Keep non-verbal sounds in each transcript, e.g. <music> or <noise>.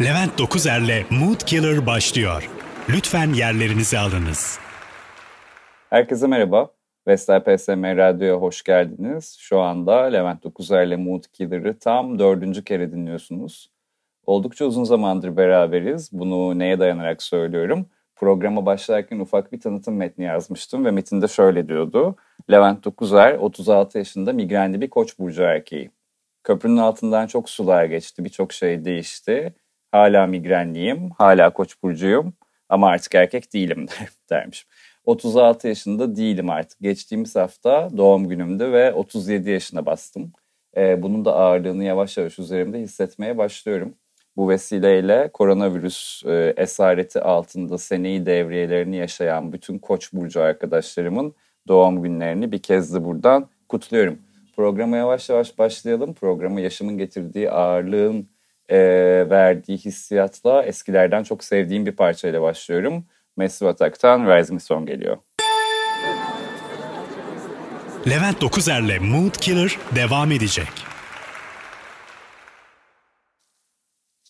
Levent Dokuzer'le Mood Killer başlıyor. Lütfen yerlerinizi alınız. Herkese merhaba. Vestel PSM Radyo'ya hoş geldiniz. Şu anda Levent Dokuzer'le Mood Killer'ı tam dördüncü kere dinliyorsunuz. Oldukça uzun zamandır beraberiz. Bunu neye dayanarak söylüyorum? Programa başlarken ufak bir tanıtım metni yazmıştım ve metinde şöyle diyordu. Levent Dokuzer 36 yaşında migrenli bir koç burcu erkeği. Köprünün altından çok sular geçti, birçok şey değişti. Hala migrenliyim, hala koç burcuyum ama artık erkek değilim <laughs> dermiş. 36 yaşında değilim artık. Geçtiğimiz hafta doğum günümdü ve 37 yaşına bastım. Ee, bunun da ağırlığını yavaş yavaş üzerimde hissetmeye başlıyorum. Bu vesileyle koronavirüs e, esareti altında seneyi devriyelerini yaşayan bütün Koç burcu arkadaşlarımın doğum günlerini bir kez de buradan kutluyorum. Programa yavaş yavaş başlayalım. Programı yaşımın getirdiği ağırlığın e, verdiği hissiyatla eskilerden çok sevdiğim bir parçayla başlıyorum. Massive Attack'tan Rising Song geliyor. Levent Dokuzer'le Mood Killer devam edecek.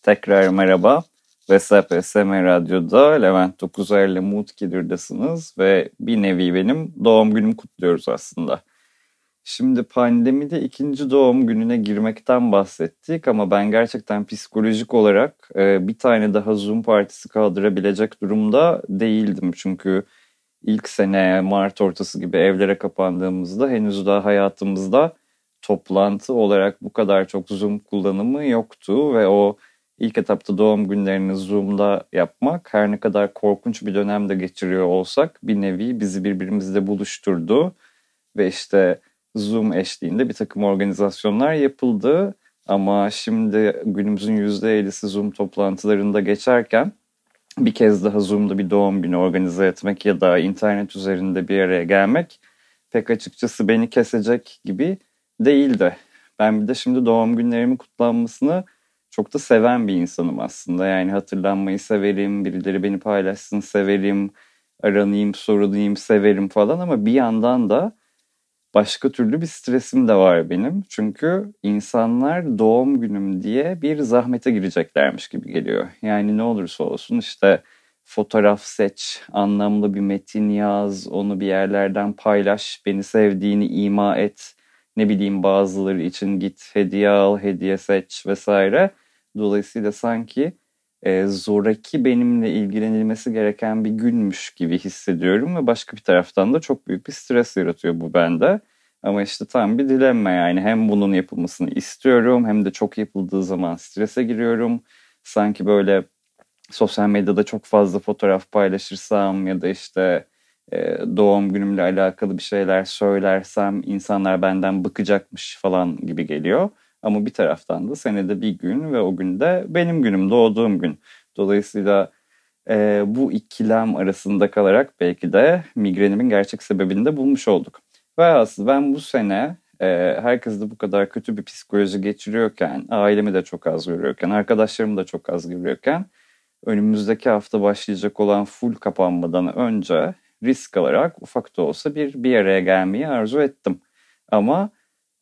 Tekrar merhaba. Vesap SM Radyo'da Levent Dokuzer'le Mood Killer'dasınız ve bir nevi benim doğum günüm kutluyoruz aslında. Şimdi pandemide ikinci doğum gününe girmekten bahsettik ama ben gerçekten psikolojik olarak e, bir tane daha Zoom partisi kaldırabilecek durumda değildim. Çünkü ilk sene Mart ortası gibi evlere kapandığımızda henüz daha hayatımızda toplantı olarak bu kadar çok Zoom kullanımı yoktu ve o ilk etapta doğum günlerini Zoom'da yapmak her ne kadar korkunç bir dönemde geçiriyor olsak bir nevi bizi birbirimizle buluşturdu ve işte Zoom eşliğinde bir takım organizasyonlar yapıldı. Ama şimdi günümüzün %50'si Zoom toplantılarında geçerken bir kez daha Zoom'da bir doğum günü organize etmek ya da internet üzerinde bir araya gelmek pek açıkçası beni kesecek gibi değildi. Ben bir de şimdi doğum günlerimin kutlanmasını çok da seven bir insanım aslında. Yani hatırlanmayı severim, birileri beni paylaşsın severim, aranayım, sorulayım severim falan ama bir yandan da başka türlü bir stresim de var benim. Çünkü insanlar doğum günüm diye bir zahmete gireceklermiş gibi geliyor. Yani ne olursa olsun işte fotoğraf seç, anlamlı bir metin yaz, onu bir yerlerden paylaş, beni sevdiğini ima et. Ne bileyim bazıları için git hediye al, hediye seç vesaire. Dolayısıyla sanki e, zoraki benimle ilgilenilmesi gereken bir günmüş gibi hissediyorum ve başka bir taraftan da çok büyük bir stres yaratıyor bu bende. Ama işte tam bir dilemma yani hem bunun yapılmasını istiyorum hem de çok yapıldığı zaman strese giriyorum. Sanki böyle sosyal medyada çok fazla fotoğraf paylaşırsam ya da işte e, doğum günümle alakalı bir şeyler söylersem insanlar benden bıkacakmış falan gibi geliyor. Ama bir taraftan da senede bir gün ve o gün de benim günüm, doğduğum gün. Dolayısıyla e, bu ikilem arasında kalarak belki de migrenimin gerçek sebebini de bulmuş olduk. Ve aslında ben bu sene e, herkes de bu kadar kötü bir psikoloji geçiriyorken, ailemi de çok az görüyorken, arkadaşlarımı da çok az görüyorken önümüzdeki hafta başlayacak olan full kapanmadan önce risk alarak ufak da olsa bir bir araya gelmeyi arzu ettim. Ama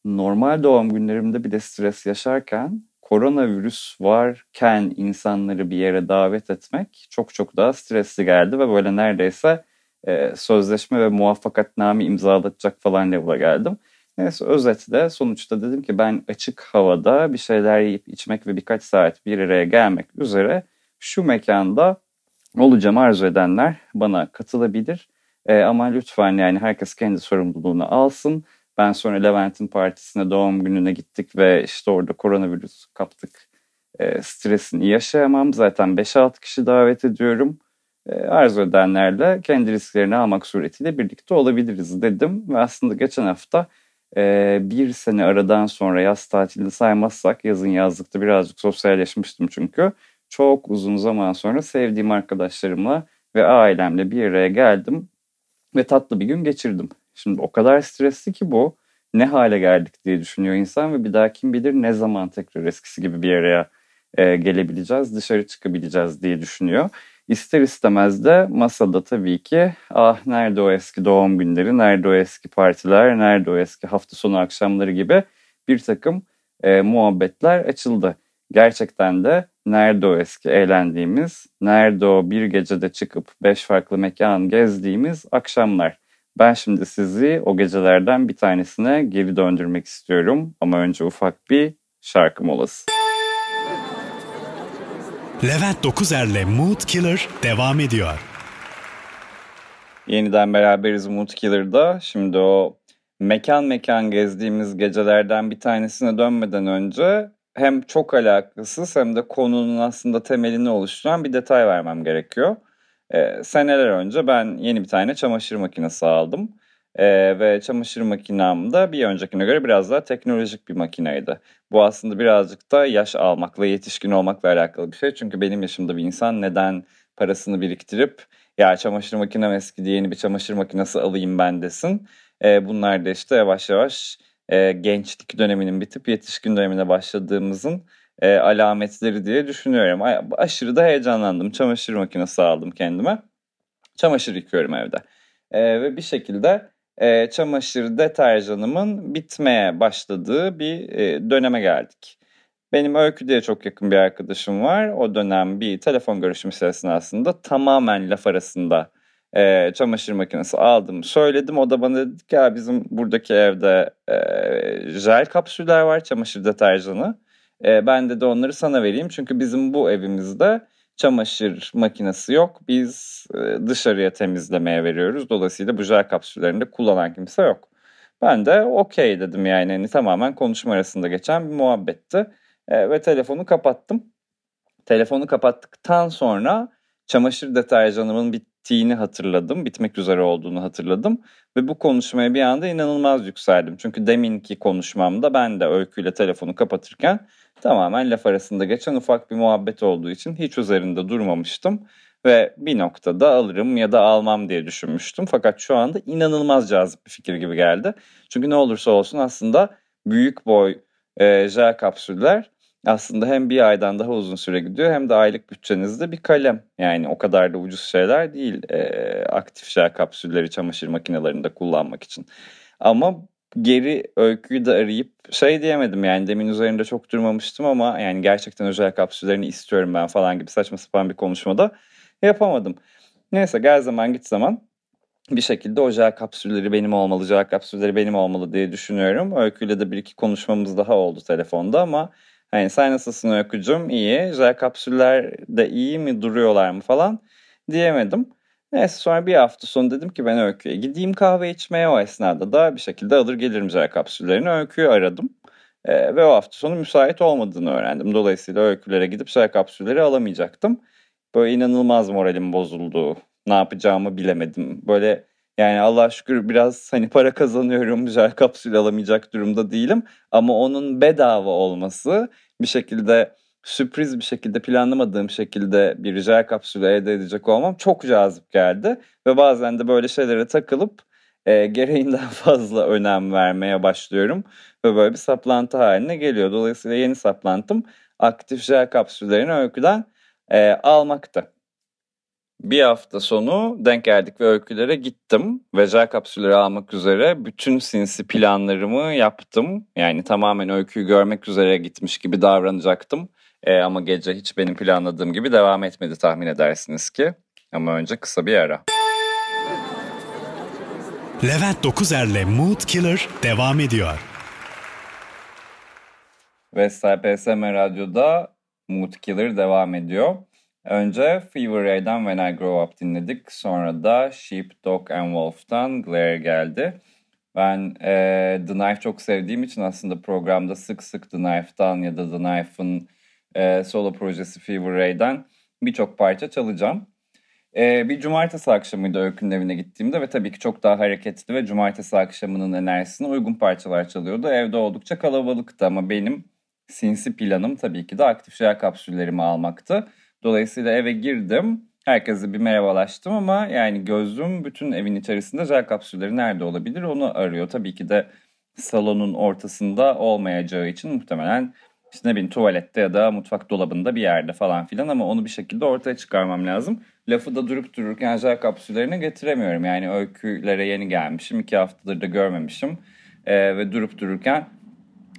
normal doğum günlerimde bir de stres yaşarken koronavirüs varken insanları bir yere davet etmek çok çok daha stresli geldi ve böyle neredeyse e, sözleşme ve muvaffakatname imzalatacak falan level'a geldim. Neyse özetle sonuçta dedim ki ben açık havada bir şeyler yiyip içmek ve birkaç saat bir araya gelmek üzere şu mekanda olacağım arzu edenler bana katılabilir. E, ama lütfen yani herkes kendi sorumluluğunu alsın. Ben sonra Levent'in partisine doğum gününe gittik ve işte orada koronavirüs kaptık. E, stresini yaşayamam. Zaten 5-6 kişi davet ediyorum. E, arzu edenlerle kendi risklerini almak suretiyle birlikte olabiliriz dedim. Ve aslında geçen hafta e, bir sene aradan sonra yaz tatilini saymazsak yazın yazlıkta birazcık sosyalleşmiştim çünkü. Çok uzun zaman sonra sevdiğim arkadaşlarımla ve ailemle bir araya geldim ve tatlı bir gün geçirdim. Şimdi o kadar stresli ki bu ne hale geldik diye düşünüyor insan ve bir daha kim bilir ne zaman tekrar eskisi gibi bir araya e, gelebileceğiz, dışarı çıkabileceğiz diye düşünüyor. İster istemez de masada tabii ki ah nerede o eski doğum günleri, nerede o eski partiler, nerede o eski hafta sonu akşamları gibi bir takım e, muhabbetler açıldı. Gerçekten de nerede o eski eğlendiğimiz, nerede o bir gecede çıkıp beş farklı mekan gezdiğimiz akşamlar. Ben şimdi sizi o gecelerden bir tanesine geri döndürmek istiyorum ama önce ufak bir şarkı molası. Levent Dokuzer'le Mood Killer devam ediyor. Yeniden beraberiz Mood Killer'da. Şimdi o mekan mekan gezdiğimiz gecelerden bir tanesine dönmeden önce hem çok alakasız hem de konunun aslında temelini oluşturan bir detay vermem gerekiyor. Ee, seneler önce ben yeni bir tane çamaşır makinesi aldım. Ee, ve çamaşır makinem de bir öncekine göre biraz daha teknolojik bir makineydi. Bu aslında birazcık da yaş almakla, yetişkin olmakla alakalı bir şey. Çünkü benim yaşımda bir insan neden parasını biriktirip ya çamaşır makinem eski diye yeni bir çamaşır makinesi alayım ben desin. Ee, bunlar da işte yavaş yavaş e, gençlik döneminin bitip yetişkin dönemine başladığımızın e, alametleri diye düşünüyorum. Aşırı da heyecanlandım. Çamaşır makinesi aldım kendime. Çamaşır yıkıyorum evde. E, ve bir şekilde e, çamaşır deterjanımın bitmeye başladığı bir e, döneme geldik. Benim Öykü diye çok yakın bir arkadaşım var. O dönem bir telefon görüşmesi esnasında tamamen laf arasında e, çamaşır makinesi aldım söyledim. O da bana dedi ki bizim buradaki evde e, jel kapsüller var çamaşır deterjanı. E, ben de de onları sana vereyim çünkü bizim bu evimizde çamaşır makinesi yok. Biz e, dışarıya temizlemeye veriyoruz. Dolayısıyla bu jel kapsüllerinde kullanan kimse yok. Ben de okey dedim yani hani tamamen konuşma arasında geçen bir muhabbetti. E, ve telefonu kapattım. Telefonu kapattıktan sonra çamaşır deterjanımın bittiğini hatırladım. Bitmek üzere olduğunu hatırladım. Ve bu konuşmaya bir anda inanılmaz yükseldim. Çünkü deminki konuşmamda ben de öyküyle telefonu kapatırken tamamen laf arasında geçen ufak bir muhabbet olduğu için hiç üzerinde durmamıştım. Ve bir noktada alırım ya da almam diye düşünmüştüm. Fakat şu anda inanılmaz cazip bir fikir gibi geldi. Çünkü ne olursa olsun aslında büyük boy e, jel kapsüller aslında hem bir aydan daha uzun süre gidiyor hem de aylık bütçenizde bir kalem. Yani o kadar da ucuz şeyler değil e, aktif jel kapsülleri çamaşır makinelerinde kullanmak için. Ama geri öyküyü de arayıp şey diyemedim yani demin üzerinde çok durmamıştım ama yani gerçekten özel kapsüllerini istiyorum ben falan gibi saçma sapan bir konuşmada yapamadım. Neyse gel zaman git zaman bir şekilde o jel kapsülleri benim olmalı, jel kapsülleri benim olmalı diye düşünüyorum. Öyküyle de bir iki konuşmamız daha oldu telefonda ama hani sen nasılsın Öykücüm? İyi. Jel kapsüller de iyi mi duruyorlar mı falan diyemedim. Neyse sonra bir hafta sonra dedim ki ben Öykü'ye gideyim kahve içmeye o esnada da bir şekilde alır gelirim jel kapsüllerini. Öykü'yü aradım. Ee, ve o hafta sonu müsait olmadığını öğrendim. Dolayısıyla öykülere gidip jel kapsülleri alamayacaktım. Böyle inanılmaz moralim bozuldu. Ne yapacağımı bilemedim. Böyle yani Allah şükür biraz hani para kazanıyorum. Jel kapsül alamayacak durumda değilim. Ama onun bedava olması bir şekilde sürpriz bir şekilde planlamadığım şekilde bir jel kapsülü elde edecek olmam çok cazip geldi. Ve bazen de böyle şeylere takılıp e, gereğinden <laughs> fazla önem vermeye başlıyorum. Ve böyle bir saplantı haline geliyor. Dolayısıyla yeni saplantım aktif jel kapsüllerini öyküden e, almakta. Bir hafta sonu denk geldik ve öykülere gittim. Ve jel kapsülleri almak üzere bütün sinsi planlarımı yaptım. Yani tamamen öyküyü görmek üzere gitmiş gibi davranacaktım. E, ama gece hiç benim planladığım gibi devam etmedi tahmin edersiniz ki. Ama önce kısa bir ara. Levent Dokuzer'le Mood Killer devam ediyor. Ve PSM Radyo'da Mood Killer devam ediyor. Önce Fever Ray'den When I Grow Up dinledik. Sonra da Sheep, Dog and Wolf'tan Glare geldi. Ben e, The Knife çok sevdiğim için aslında programda sık sık The Knife'dan ya da The Knife'ın e, solo projesi Fever Ray'den birçok parça çalacağım. E, bir cumartesi akşamıydı Öykü'nün evine gittiğimde ve tabii ki çok daha hareketli ve cumartesi akşamının enerjisine uygun parçalar çalıyordu. Evde oldukça kalabalıktı ama benim sinsi planım tabii ki de aktif şeker kapsüllerimi almaktı. Dolayısıyla eve girdim. Herkese bir merhabalaştım ama yani gözüm bütün evin içerisinde jel kapsülleri nerede olabilir onu arıyor. Tabii ki de salonun ortasında olmayacağı için muhtemelen işte ne bileyim tuvalette ya da mutfak dolabında bir yerde falan filan ama onu bir şekilde ortaya çıkarmam lazım. Lafı da durup dururken jel kapsüllerini getiremiyorum. Yani öykülere yeni gelmişim. iki haftadır da görmemişim. Ee, ve durup dururken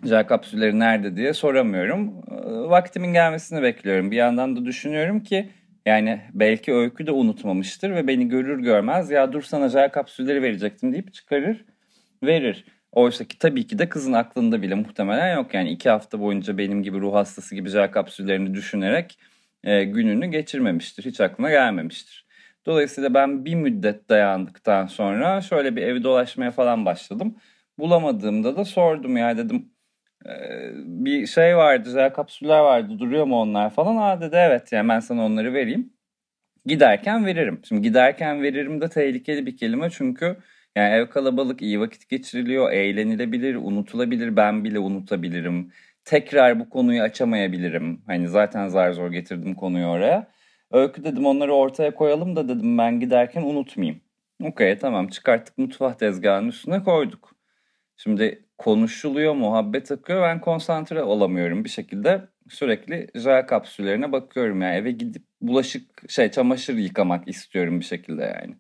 Jel kapsülleri nerede diye soramıyorum. Vaktimin gelmesini bekliyorum. Bir yandan da düşünüyorum ki yani belki öykü de unutmamıştır ve beni görür görmez ya dur sana jel kapsülleri verecektim deyip çıkarır verir. Oysa ki tabii ki de kızın aklında bile muhtemelen yok. Yani iki hafta boyunca benim gibi ruh hastası gibi jel kapsüllerini düşünerek e, gününü geçirmemiştir. Hiç aklına gelmemiştir. Dolayısıyla ben bir müddet dayandıktan sonra şöyle bir evi dolaşmaya falan başladım. Bulamadığımda da sordum ya dedim bir şey vardı, jel kapsüller vardı duruyor mu onlar falan. Aa dedi evet yani ben sana onları vereyim. Giderken veririm. Şimdi giderken veririm de tehlikeli bir kelime çünkü yani ev kalabalık, iyi vakit geçiriliyor, eğlenilebilir, unutulabilir, ben bile unutabilirim. Tekrar bu konuyu açamayabilirim. Hani zaten zar zor getirdim konuyu oraya. Öykü dedim onları ortaya koyalım da dedim ben giderken unutmayayım. Okey tamam çıkarttık mutfak tezgahının üstüne koyduk. Şimdi konuşuluyor, muhabbet akıyor. Ben konsantre olamıyorum bir şekilde. Sürekli jel kapsüllerine bakıyorum yani eve gidip bulaşık şey çamaşır yıkamak istiyorum bir şekilde yani.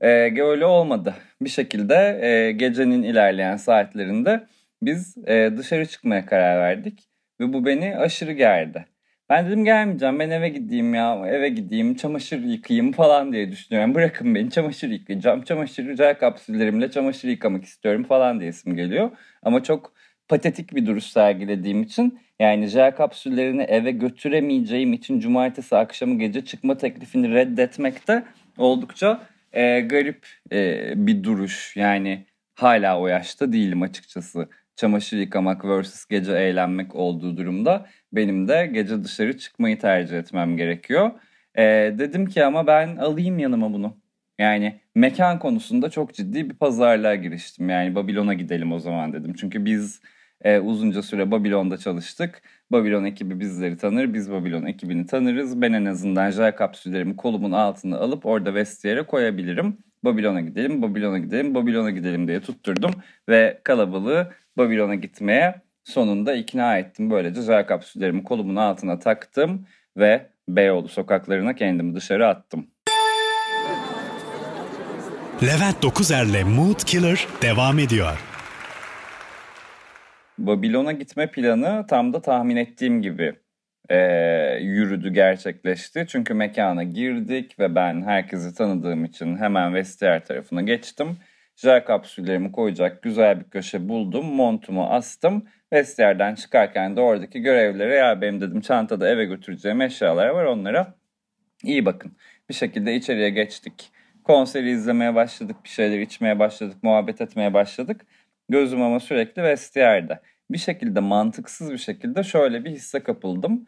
Ee, öyle olmadı. Bir şekilde e, gecenin ilerleyen saatlerinde biz e, dışarı çıkmaya karar verdik ve bu beni aşırı gerdi. Ben dedim gelmeyeceğim ben eve gideyim ya eve gideyim çamaşır yıkayayım falan diye düşünüyorum. Bırakın beni çamaşır yıkayacağım. Çamaşır rica kapsüllerimle çamaşır yıkamak istiyorum falan diye isim geliyor. Ama çok patetik bir duruş sergilediğim için yani jel kapsüllerini eve götüremeyeceğim için cumartesi akşamı gece çıkma teklifini reddetmek de oldukça e, garip e, bir duruş. Yani hala o yaşta değilim açıkçası. Çamaşır yıkamak versus gece eğlenmek olduğu durumda benim de gece dışarı çıkmayı tercih etmem gerekiyor. E, dedim ki ama ben alayım yanıma bunu. Yani mekan konusunda çok ciddi bir pazarlığa giriştim. Yani Babilon'a gidelim o zaman dedim. Çünkü biz e, uzunca süre Babilon'da çalıştık. Babilon ekibi bizleri tanır, biz Babilon ekibini tanırız. Ben en azından jel kapsüllerimi kolumun altına alıp orada vestiyere koyabilirim. Babilon'a gidelim, Babilon'a gidelim, Babilon'a gidelim diye tutturdum. Ve kalabalığı Babilon'a gitmeye sonunda ikna ettim. Böylece jel kapsüllerimi kolumun altına taktım ve Beyoğlu sokaklarına kendimi dışarı attım. Levent Dokuzer'le Mood Killer devam ediyor. Babilon'a gitme planı tam da tahmin ettiğim gibi e, yürüdü, gerçekleşti. Çünkü mekana girdik ve ben herkesi tanıdığım için hemen vestiyer tarafına geçtim. Jel kapsüllerimi koyacak güzel bir köşe buldum. Montumu astım. Vestiyerden çıkarken de oradaki görevlere ya benim dedim çantada eve götüreceğim eşyalar var onlara iyi bakın. Bir şekilde içeriye geçtik. Konseri izlemeye başladık, bir şeyler içmeye başladık, muhabbet etmeye başladık. Gözüm ama sürekli vestiyerde. Bir şekilde mantıksız bir şekilde şöyle bir hisse kapıldım.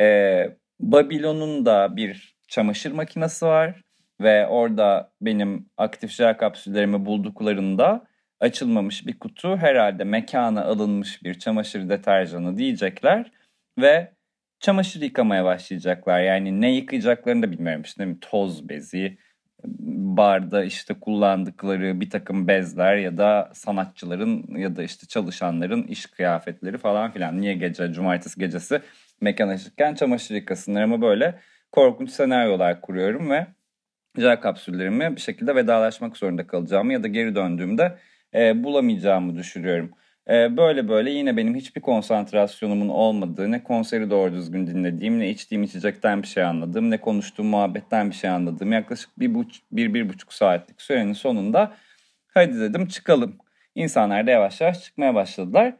Ee, Babilon'un da bir çamaşır makinesi var ve orada benim aktif jel kapsüllerimi bulduklarında açılmamış bir kutu herhalde mekana alınmış bir çamaşır deterjanı diyecekler ve çamaşır yıkamaya başlayacaklar. Yani ne yıkayacaklarını da bilmiyorum. İşte toz bezi, barda işte kullandıkları bir takım bezler ya da sanatçıların ya da işte çalışanların iş kıyafetleri falan filan. Niye gece, cumartesi gecesi mekan açıkken çamaşır yıkasınlar ama böyle korkunç senaryolar kuruyorum ve jel kapsüllerimi bir şekilde vedalaşmak zorunda kalacağımı ya da geri döndüğümde e, bulamayacağımı düşünüyorum. E, böyle böyle yine benim hiçbir konsantrasyonumun olmadığı, ne konseri doğru düzgün dinlediğim, ne içtiğim içecekten bir şey anladığım, ne konuştuğum muhabbetten bir şey anladığım yaklaşık bir, buç, bir, bir buçuk saatlik sürenin sonunda hadi dedim çıkalım. İnsanlar da yavaş yavaş çıkmaya başladılar.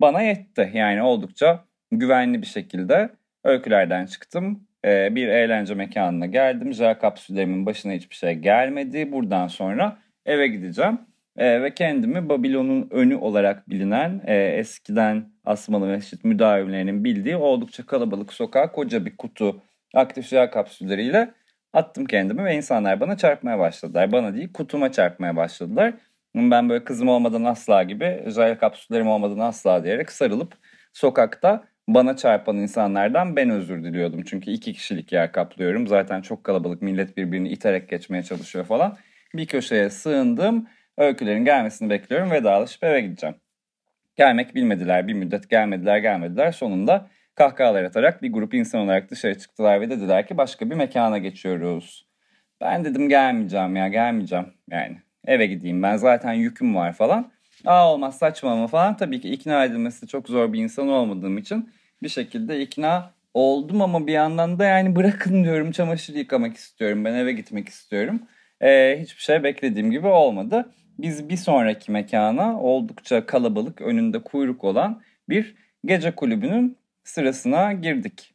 Bana yetti yani oldukça güvenli bir şekilde öykülerden çıktım. Ee, bir eğlence mekanına geldim. Jel kapsüllerimin başına hiçbir şey gelmedi. Buradan sonra eve gideceğim. E, ve kendimi Babilon'un önü olarak bilinen e, eskiden Asmalı Mescit müdavimlerinin bildiği oldukça kalabalık sokağa koca bir kutu aktif jel kapsülleriyle attım kendimi ve insanlar bana çarpmaya başladılar. Bana değil kutuma çarpmaya başladılar. Ben böyle kızım olmadan asla gibi jel kapsüllerim olmadan asla diyerek sarılıp sokakta bana çarpan insanlardan ben özür diliyordum. Çünkü iki kişilik yer kaplıyorum. Zaten çok kalabalık millet birbirini iterek geçmeye çalışıyor falan. Bir köşeye sığındım Öykülerin gelmesini bekliyorum. Vedalaşıp eve gideceğim. Gelmek bilmediler. Bir müddet gelmediler gelmediler. Sonunda kahkahalar atarak bir grup insan olarak dışarı çıktılar ve dediler ki başka bir mekana geçiyoruz. Ben dedim gelmeyeceğim ya gelmeyeceğim yani eve gideyim ben zaten yüküm var falan. aa olmaz saçmalama falan tabii ki ikna edilmesi çok zor bir insan olmadığım için bir şekilde ikna oldum ama bir yandan da yani bırakın diyorum çamaşır yıkamak istiyorum ben eve gitmek istiyorum. Ee, hiçbir şey beklediğim gibi olmadı. Biz bir sonraki mekana oldukça kalabalık önünde kuyruk olan bir gece kulübünün sırasına girdik.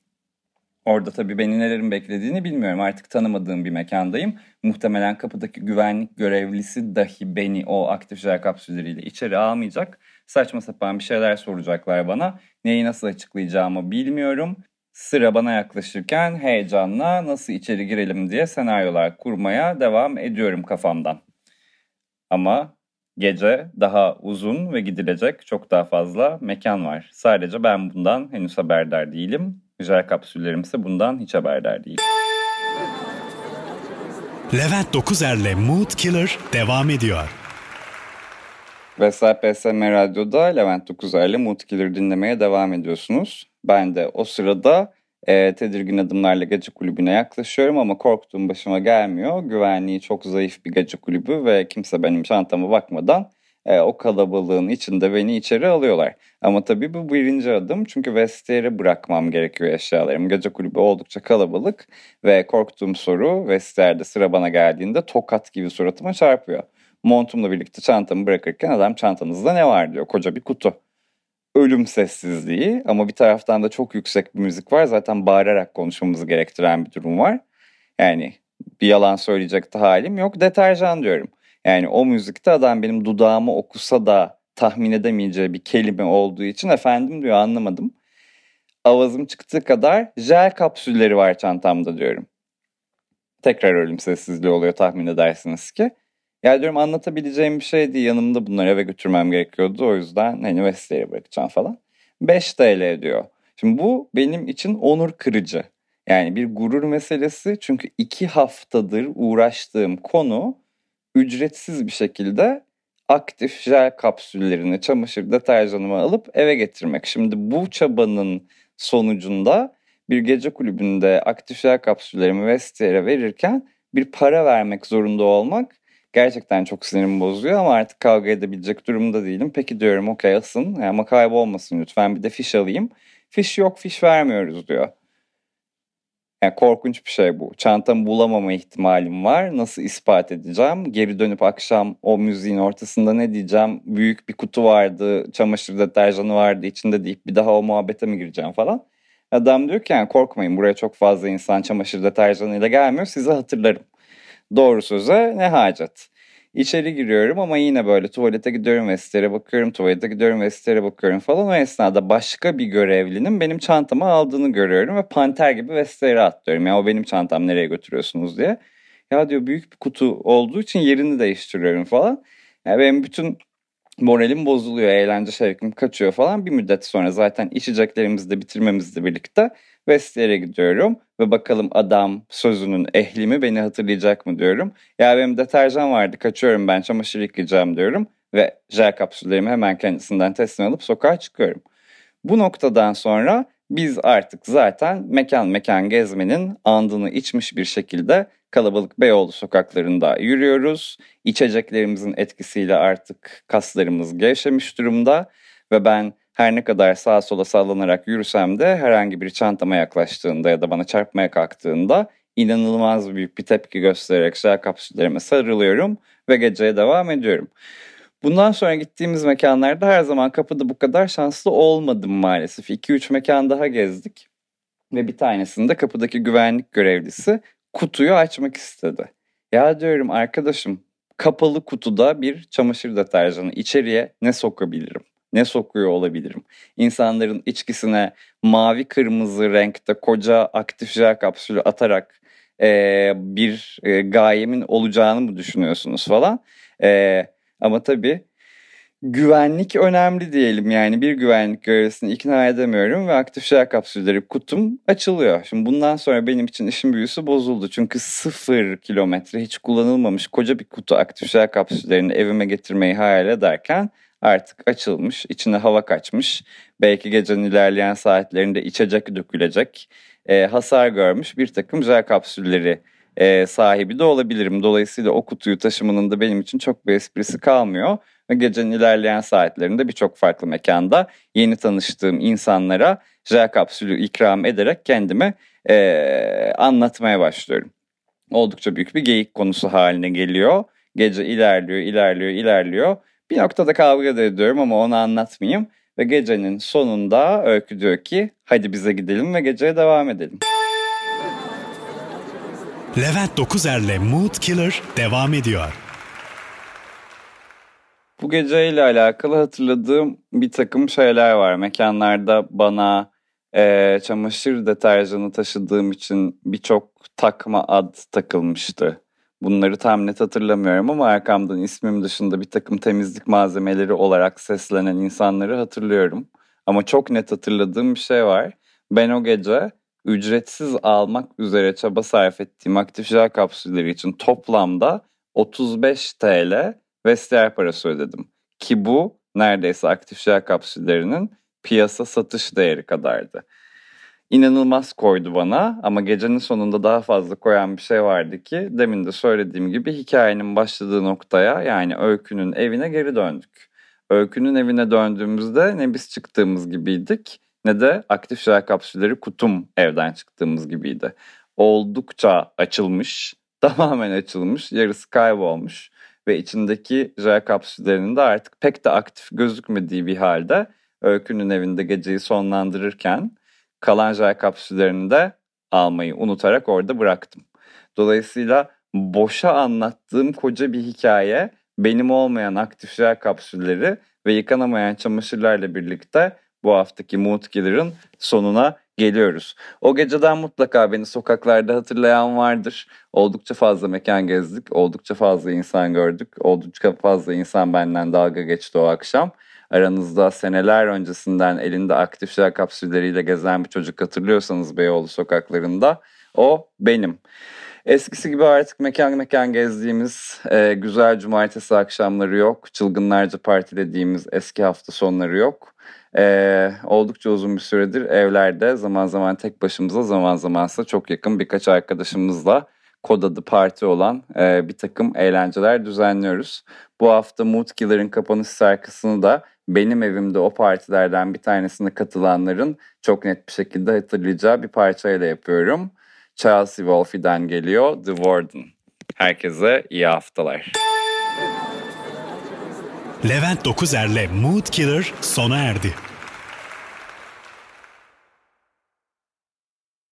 Orada tabii beni nelerin beklediğini bilmiyorum. Artık tanımadığım bir mekandayım. Muhtemelen kapıdaki güvenlik görevlisi dahi beni o aktif jel kapsülleriyle içeri almayacak. Saçma sapan bir şeyler soracaklar bana. Neyi nasıl açıklayacağımı bilmiyorum. Sıra bana yaklaşırken heyecanla nasıl içeri girelim diye senaryolar kurmaya devam ediyorum kafamdan. Ama gece daha uzun ve gidilecek çok daha fazla mekan var. Sadece ben bundan henüz haberdar değilim. Jel kapsüllerim ise bundan hiç haberdar değil. Levent Dokuzer'le Mood Killer devam ediyor. Vesel PSM Radyo'da Levent Dokuzer'le Mood Killer dinlemeye devam ediyorsunuz. Ben de o sırada e, tedirgin adımlarla gece kulübüne yaklaşıyorum ama korktuğum başıma gelmiyor. Güvenliği çok zayıf bir gece kulübü ve kimse benim çantama bakmadan e, o kalabalığın içinde beni içeri alıyorlar. Ama tabii bu birinci adım çünkü vestiyere bırakmam gerekiyor eşyalarım. Gece kulübü oldukça kalabalık ve korktuğum soru vestiyerde sıra bana geldiğinde tokat gibi suratıma çarpıyor. Montumla birlikte çantamı bırakırken adam çantanızda ne var diyor koca bir kutu. Ölüm sessizliği ama bir taraftan da çok yüksek bir müzik var. Zaten bağırarak konuşmamızı gerektiren bir durum var. Yani bir yalan söyleyecek de halim yok. Deterjan diyorum. Yani o müzikte adam benim dudağımı okusa da tahmin edemeyeceği bir kelime olduğu için efendim diyor anlamadım. Avazım çıktığı kadar jel kapsülleri var çantamda diyorum. Tekrar ölüm sessizliği oluyor tahmin edersiniz ki. Ya diyorum anlatabileceğim bir şeydi yanımda bunları eve götürmem gerekiyordu o yüzden hani Vestey'e bırakacağım falan. 5 TL diyor. Şimdi bu benim için onur kırıcı. Yani bir gurur meselesi çünkü iki haftadır uğraştığım konu ücretsiz bir şekilde aktif jel kapsüllerini çamaşır deterjanımı alıp eve getirmek. Şimdi bu çabanın sonucunda bir gece kulübünde aktif jel kapsüllerimi vestiyere verirken bir para vermek zorunda olmak gerçekten çok sinirimi bozuyor ama artık kavga edebilecek durumda değilim. Peki diyorum okey asın ama kaybolmasın lütfen bir de fiş alayım. Fiş yok fiş vermiyoruz diyor. Yani korkunç bir şey bu. Çantamı bulamama ihtimalim var. Nasıl ispat edeceğim? Geri dönüp akşam o müziğin ortasında ne diyeceğim? Büyük bir kutu vardı, çamaşır deterjanı vardı içinde deyip bir daha o muhabbete mi gireceğim falan. Adam diyor ki yani korkmayın buraya çok fazla insan çamaşır deterjanıyla gelmiyor size hatırlarım. Doğru söze ne hacet. İçeri giriyorum ama yine böyle tuvalete gidiyorum vestere bakıyorum, tuvalete gidiyorum vestere bakıyorum falan. O esnada başka bir görevlinin benim çantamı aldığını görüyorum ve panter gibi vestere atlıyorum. Ya o benim çantam nereye götürüyorsunuz diye. Ya diyor büyük bir kutu olduğu için yerini değiştiriyorum falan. Yani benim bütün moralim bozuluyor, eğlence şevkim kaçıyor falan. Bir müddet sonra zaten içeceklerimizi de bitirmemizle birlikte Vestiyer'e gidiyorum ve bakalım adam sözünün ehli mi beni hatırlayacak mı diyorum. Ya benim deterjan vardı kaçıyorum ben çamaşır yıkayacağım diyorum ve jel kapsüllerimi hemen kendisinden teslim alıp sokağa çıkıyorum. Bu noktadan sonra biz artık zaten mekan mekan gezmenin andını içmiş bir şekilde kalabalık Beyoğlu sokaklarında yürüyoruz. İçeceklerimizin etkisiyle artık kaslarımız gevşemiş durumda ve ben her ne kadar sağa sola sallanarak yürüsem de herhangi bir çantama yaklaştığında ya da bana çarpmaya kalktığında inanılmaz büyük bir tepki göstererek jel kapsüllerime sarılıyorum ve geceye devam ediyorum. Bundan sonra gittiğimiz mekanlarda her zaman kapıda bu kadar şanslı olmadım maalesef. 2-3 mekan daha gezdik ve bir tanesinde kapıdaki güvenlik görevlisi kutuyu açmak istedi. Ya diyorum arkadaşım kapalı kutuda bir çamaşır deterjanı içeriye ne sokabilirim? ne sokuyor olabilirim? İnsanların içkisine mavi kırmızı renkte koca aktif jel kapsülü atarak e, bir e, gayemin olacağını mı düşünüyorsunuz falan. E, ama tabii güvenlik önemli diyelim yani bir güvenlik görevlisini ikna edemiyorum ve aktif jel kapsülleri kutum açılıyor. Şimdi bundan sonra benim için işin büyüsü bozuldu. Çünkü sıfır kilometre hiç kullanılmamış koca bir kutu aktif jel kapsüllerini evime getirmeyi hayal ederken artık açılmış, içine hava kaçmış. Belki gecenin ilerleyen saatlerinde içecek dökülecek. E, hasar görmüş bir takım jel kapsülleri e, sahibi de olabilirim. Dolayısıyla o kutuyu taşımanın da benim için çok bir esprisi kalmıyor. Ve gecenin ilerleyen saatlerinde birçok farklı mekanda yeni tanıştığım insanlara J kapsülü ikram ederek kendimi e, anlatmaya başlıyorum. Oldukça büyük bir geyik konusu haline geliyor. Gece ilerliyor, ilerliyor, ilerliyor. Bir noktada kavga da ediyorum ama onu anlatmayayım. Ve gecenin sonunda Öykü diyor ki hadi bize gidelim ve geceye devam edelim. Levent Dokuzer'le Mood Killer devam ediyor. Bu geceyle alakalı hatırladığım bir takım şeyler var. Mekanlarda bana e, çamaşır deterjanı taşıdığım için birçok takma ad takılmıştı. Bunları tam net hatırlamıyorum ama arkamdan ismim dışında bir takım temizlik malzemeleri olarak seslenen insanları hatırlıyorum. Ama çok net hatırladığım bir şey var. Ben o gece ücretsiz almak üzere çaba sarf ettiğim aktif jel kapsülleri için toplamda 35 TL vestiyer parası ödedim. Ki bu neredeyse aktif jel kapsüllerinin piyasa satış değeri kadardı. İnanılmaz koydu bana ama gecenin sonunda daha fazla koyan bir şey vardı ki demin de söylediğim gibi hikayenin başladığı noktaya yani Öykü'nün evine geri döndük. Öykü'nün evine döndüğümüzde ne biz çıktığımız gibiydik ne de aktif jel kapsülleri kutum evden çıktığımız gibiydi. Oldukça açılmış, <laughs> tamamen açılmış, yarısı kaybolmuş ve içindeki jel kapsüllerinin de artık pek de aktif gözükmediği bir halde Öykü'nün evinde geceyi sonlandırırken kalan jel kapsüllerini de almayı unutarak orada bıraktım. Dolayısıyla boşa anlattığım koca bir hikaye benim olmayan aktif jel kapsülleri ve yıkanamayan çamaşırlarla birlikte bu haftaki Mood Killer'ın sonuna geliyoruz. O geceden mutlaka beni sokaklarda hatırlayan vardır. Oldukça fazla mekan gezdik, oldukça fazla insan gördük, oldukça fazla insan benden dalga geçti o akşam. Aranızda seneler öncesinden elinde aktif jel kapsülleriyle gezen bir çocuk hatırlıyorsanız Beyoğlu sokaklarında o benim. Eskisi gibi artık mekan mekan gezdiğimiz e, güzel cumartesi akşamları yok. Çılgınlarca partilediğimiz eski hafta sonları yok. E, oldukça uzun bir süredir evlerde zaman zaman tek başımıza zaman zamansa çok yakın birkaç arkadaşımızla kod adı parti olan e, bir takım eğlenceler düzenliyoruz. Bu hafta Mood Killer'ın kapanış şarkısını da benim evimde o partilerden bir tanesine katılanların çok net bir şekilde hatırlayacağı bir parçayla yapıyorum. Chelsea Wolfie'den geliyor The Warden. Herkese iyi haftalar. Levent Dokuzer'le Mood Killer sona erdi.